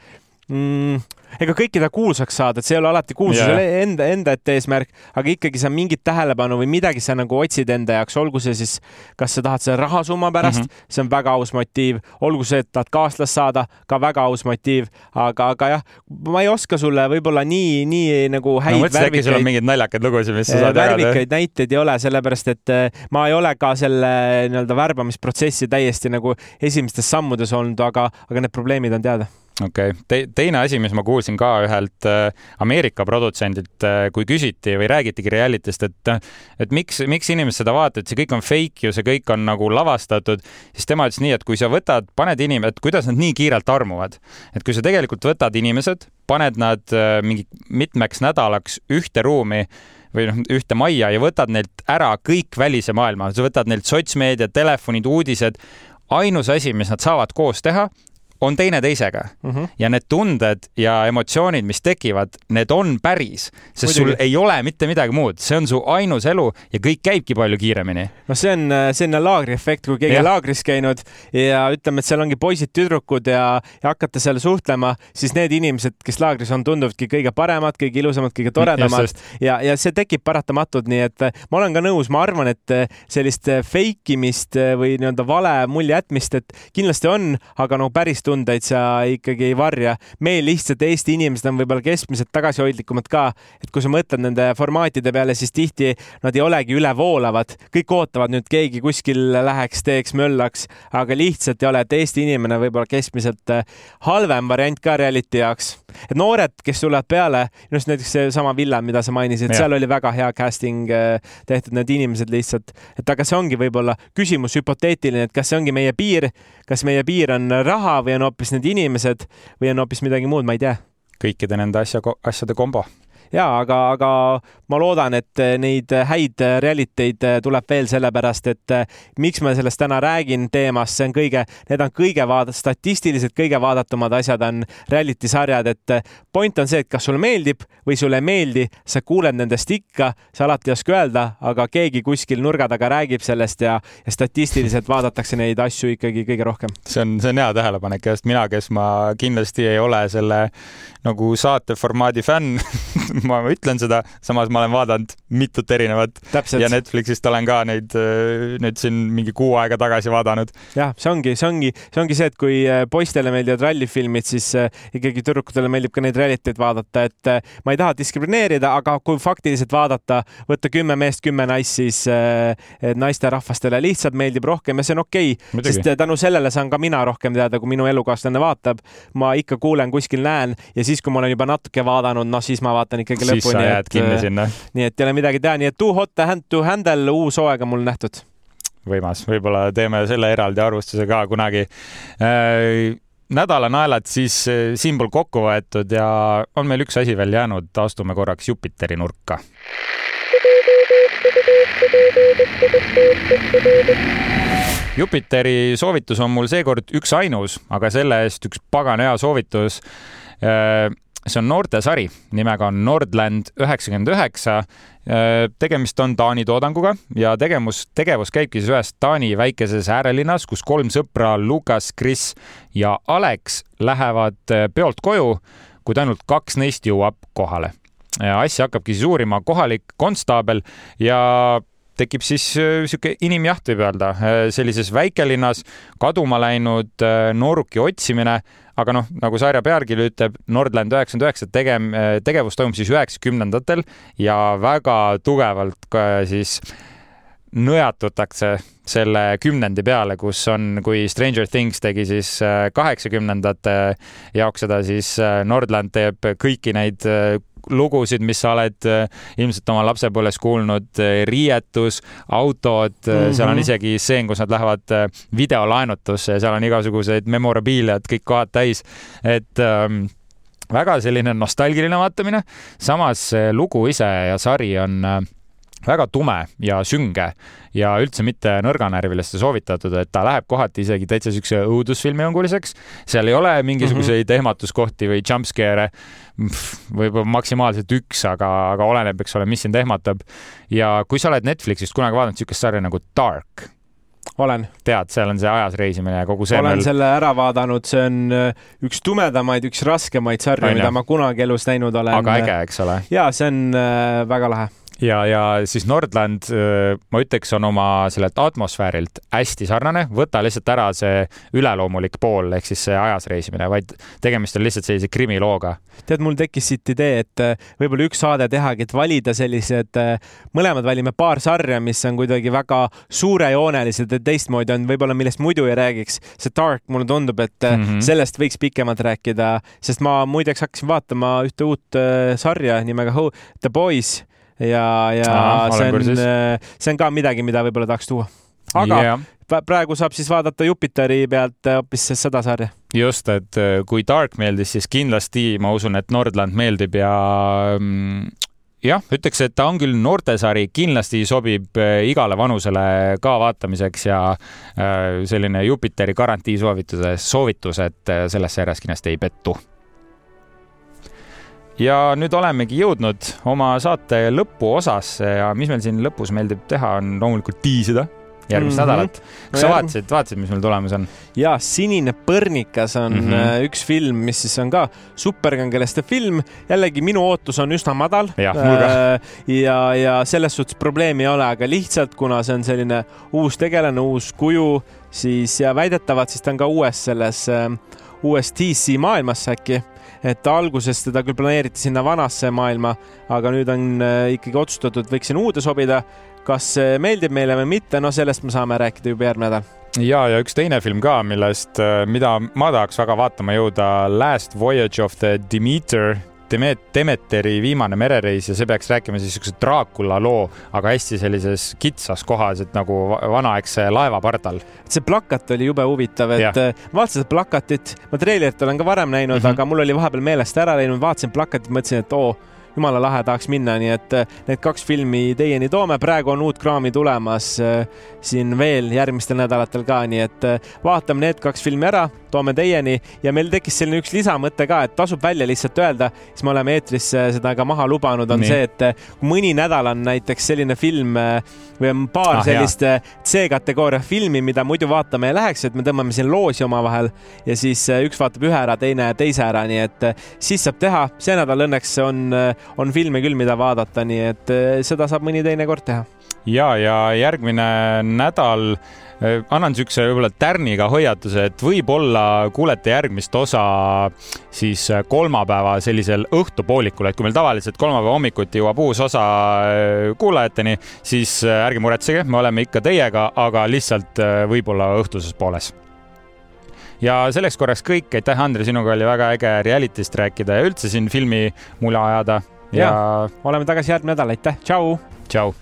mm, ega kõiki ta kuulsaks saada, et see ei ole alati kuulsus yeah. enda, enda ette eesmärk, aga ikkagi sa mingit tähelepanu või midagi sa nagu otsid enda jaoks, olgu see siis, kas sa tahad selle rahasumma pärast mm, -hmm. see on väga aus motiiv, olgu see, et tahad kaaslast saada, ka väga aus motiiv, aga, aga jah, ma ei oska sulle võib-olla nii, nii nagu häid no, värvikaid. sul on mingeid naljakaid lugusid, mis sa saad jagada. värvikaid näiteid ei ole, sellepärast et äh, ma ei ole ka selle nii-öelda värbamisprotsessi täiesti nagu esimestes sammudes olnud, aga, aga need probleemid on teada okei okay. Te, teine asi, mis ma kuulsin ka ühelt äh, Ameerika produtsendilt äh,, kui küsiti või räägitigi reality'st, et, et miks, miks inimesed seda vaatavad, see kõik on fake ju, see kõik on nagu lavastatud, siis tema ütles nii, et kui sa võtad, paned inimesed, kuidas nad nii kiirelt armuvad, et kui sa tegelikult võtad inimesed, paned nad äh, mingi mitmeks nädalaks ühte ruumi või noh, ühte majja ja võtad neilt ära kõik välise maailma, sa võtad neilt sotsmeedia, telefonid, uudised ainus asi, mis nad saavad koos teha, on teineteisega mm -hmm. ja need tunded ja emotsioonid, mis tekivad, need on päris, sest Muidugi. sul ei ole mitte midagi muud, see on su ainus elu ja kõik käibki palju kiiremini. no see on selline laagriefekt, kui keegi ja. laagris käinud ja ütleme, et seal ongi poisid-tüdrukud ja, ja hakata seal suhtlema, siis need inimesed, kes laagris on, tunduvadki kõige paremad, kõige ilusamad, kõige toredamad ja, ja see tekib paratamatult, nii et ma olen ka nõus, ma arvan, et sellist fake imist või nii-öelda vale mulje jätmist, et kindlasti on, aga no päris tundeid sa ikkagi ei varja. meil lihtsalt Eesti inimesed on võib-olla keskmiselt tagasihoidlikumad ka, et kui sa mõtled nende formaatide peale, siis tihti nad ei olegi ülevoolavad, kõik ootavad nüüd keegi kuskil läheks, teeks, möllaks, aga lihtsalt ei ole, et Eesti inimene võib-olla keskmiselt äh, halvem variant ka reality jaoks. et noored, kes tulevad peale, just näiteks seesama Villem, mida sa mainisid, seal oli väga hea casting äh, tehtud, need inimesed lihtsalt, et aga see ongi võib-olla küsimus hüpoteetiline, et kas see ongi meie piir, kas meie piir on raha või on hoopis need inimesed või on hoopis midagi muud, ma ei tea. kõikide nende asja, asjade kombo ja aga, aga ma loodan, et neid häid reality eid tuleb veel sellepärast, et miks ma sellest täna räägin teemast, see on kõige, need on kõige vaada-, statistiliselt kõige vaadatumad asjad on reality sarjad, et point on see, et kas sulle meeldib või sulle ei meeldi, sa kuuled nendest ikka, sa alati ei oska öelda, aga keegi kuskil nurga taga räägib sellest ja, ja statistiliselt vaadatakse neid asju ikkagi kõige rohkem. see on, see on hea tähelepanek ja just mina, kes ma kindlasti ei ole selle nagu saateformaadi fänn ma ütlen seda, samas ma olen vaadanud mitut erinevat Täpselt. ja Netflixist olen ka neid äh, nüüd siin mingi kuu aega tagasi vaadanud. jah, see ongi, see ongi, see ongi see, et kui äh, poistele meeldivad rallifilmid, siis äh, ikkagi tüdrukutele meeldib ka neid reality'd vaadata, et ma ei taha diskrimineerida, aga kui faktiliselt vaadata, võtta kümme meest, kümme naist, siis naisterahvastele lihtsalt meeldib rohkem ja see on okei okay,, sest tänu sellele saan ka mina rohkem teada, kui minu elukaaslane vaatab. ma ikka kuulen, kuskil näen ja siis, kui ma olen juba natuke vaadanud, noh, siis ma vaatan ikkagi lõpuni. siis sa jääd kinni äh, sinna. nii et ei ole midagi teha, nii et Too Hot to Handle uus hooaeg on mul nähtud. võimas, võib-olla teeme selle eraldi arvustuse ka kunagi äh, nädala naelad siis äh, siinpool kokku võetud ja on meil üks asi veel jäänud, astume korraks Jupiteri nurka. Jupiteri soovitus on mul seekord üksainus, aga selle eest üks pagan hea soovitus see on noortesari, nimega Nordland üheksakümmend üheksa. tegemist on Taani toodanguga ja tegevus, tegevus käibki siis ühes Taani väikeses äärelinnas, kus kolm sõpra, Lukas, Kris ja Alex lähevad peolt koju, kuid ainult kaks neist jõuab kohale. asja hakkabki siis uurima kohalik konstaabel ja tekib siis niisugune inimjaht, võib öelda, sellises väikelinnas kaduma läinud nooruki otsimine. Aga noh, nagu sarja pealkiri ütleb, Nordland üheksakümmend üheksa tegem-, tegevus toimub siis üheksakümnendatel ja väga tugevalt siis nõjatutakse selle kümnendi peale, kus on, kui Stranger Things tegi siis äh, kaheksakümnendate jaoks seda, siis äh, Nordland teeb kõiki neid äh, lugusid, mis sa oled äh, ilmselt oma lapsepõlves kuulnud, äh, riietus, autod mm, -hmm. seal on mhm. isegi stseen, kus nad lähevad videolaenutusse ja seal on igasuguseid memorabiiliad, kõik kohad täis, et ähm, väga selline nostalgiline vaatamine. samas lugu ise ja sari on äh, väga tume ja sünge ja üldse mitte nõrganärviliste soovitatud, et ta läheb kohati isegi täitsa siukse õudusfilmi onguliseks. seal ei ole mingisuguseid mm -hmm. ehmatuskohti või jumpscare'e, võib-olla maksimaalselt üks, aga, aga oleneb, eks ole, mis sind ehmatab. ja kui sa oled Netflixist kunagi vaadanud siukest sarja nagu Dark olen. tead, seal on see ajas reisimine ja kogu see. olen meil... selle ära vaadanud, see on äh, üks tumedamaid, üks raskemaid sarju, mida ma kunagi elus näinud olen. aga äge, eks ole? ja see on äh, väga lahe ja, ja siis Nordland, ma ütleks, on oma sellelt atmosfäärilt hästi sarnane, võta lihtsalt ära see üleloomulik pool ehk siis see ajas reisimine, vaid tegemist on lihtsalt sellise krimilooga. tead, mul tekkis siit idee, et võib-olla üks saade tehagi, et valida sellised, mõlemad valime paar sarja, mis on kuidagi väga suurejoonelised ja teistmoodi on võib-olla, millest muidu ei räägiks. see Dark, mulle tundub, et mm -hmm. sellest võiks pikemalt rääkida, sest ma muideks hakkasin vaatama ühte uut sarja nimega The Boys ja, ja Aha, see on, see on ka midagi, mida võib-olla tahaks tuua. aga yeah. praegu saab siis vaadata Jupiteri pealt hoopis seda sarja. just, et äh, kui Dark meeldis, siis kindlasti ma usun, et Nordland meeldib ja mm, jah, ütleks, et ta on küll noortesari, kindlasti sobib äh, igale vanusele ka vaatamiseks ja äh, selline Jupiteri garantii soovituse, soovitus, et äh, selles sarjas kindlasti ei pettu. Ja nüüd olemegi jõudnud oma saate lõpuosasse ja mis meil siin lõpus meeldib teha, on loomulikult tiisida järgmist mm -hmm. nädalat. kas sa vaatasid, vaatasid, mis meil tulemas on? ja Sinine põrnikas on mm -hmm. üks film, mis siis on ka superkangelaste film. jällegi minu ootus on üsna madal. ja, äh, ja, ja selles suhtes probleemi ei ole, aga lihtsalt kuna see on selline uus tegelane, uus kuju, siis ja väidetavalt siis ta on ka uues selles äh, uues DC maailmas äkki et alguses teda küll planeeriti sinna vanasse maailma, aga nüüd on äh, ikkagi otsustatud, võiks sinna uude sobida. Kas meeldib meile või mitte, no sellest me saame rääkida juba järgmine nädal. Ja, ja üks teine film ka, millest, äh, mida ma tahaks väga vaatama jõuda, Last Voyage of the Demeter, Demet-, Demeteri viimane merereis ja see peaks rääkima siis niisuguse Dracula loo, aga hästi sellises kitsas kohas, et nagu vanaaegse laeva pardal. see plakat oli jube huvitav, et. Äh, vaatasin seda plakatit, ma treilerit olen ka varem näinud mm, -hmm. aga mul oli vahepeal meelest ära läinud, vaatasin plakatit, mõtlesin, et oo jumala lahe, tahaks minna, nii et äh, need kaks filmi teieni toome, praegu on uut kraami tulemas äh, siin veel järgmistel nädalatel ka, nii et äh, vaatame need kaks filmi ära, toome teieni ja meil tekkis selline üks lisamõte ka, et tasub välja lihtsalt öelda, siis me oleme eetris seda ka maha lubanud, on Nii. see, et mõni nädal on näiteks selline film või on paar ah, sellist C-kategooria filmi, mida muidu vaatama ei läheks, et me tõmbame siin loosi omavahel ja siis üks vaatab ühe ära, teine teise ära, nii et siis saab teha. see nädal õnneks on on filme küll, mida vaadata, nii et eh, seda saab mõni teine kord teha. ja, ja järgmine nädal eh, annan niisuguse võib-olla tärniga hoiatuse, et võib-olla kuulete järgmist osa siis kolmapäeva sellisel õhtupoolikul, et kui meil tavaliselt kolmapäeva hommikuti jõuab uus osa eh, kuulajateni, siis ärge muretsege, me oleme ikka teiega, aga lihtsalt võib-olla õhtuses pooles ja selleks korraks kõik, aitäh, Andre, sinuga oli väga äge reality'st rääkida ja üldse siin filmi mula ajada. Ja, ja oleme tagasi järgmine nädal, aitäh, tšau. tšau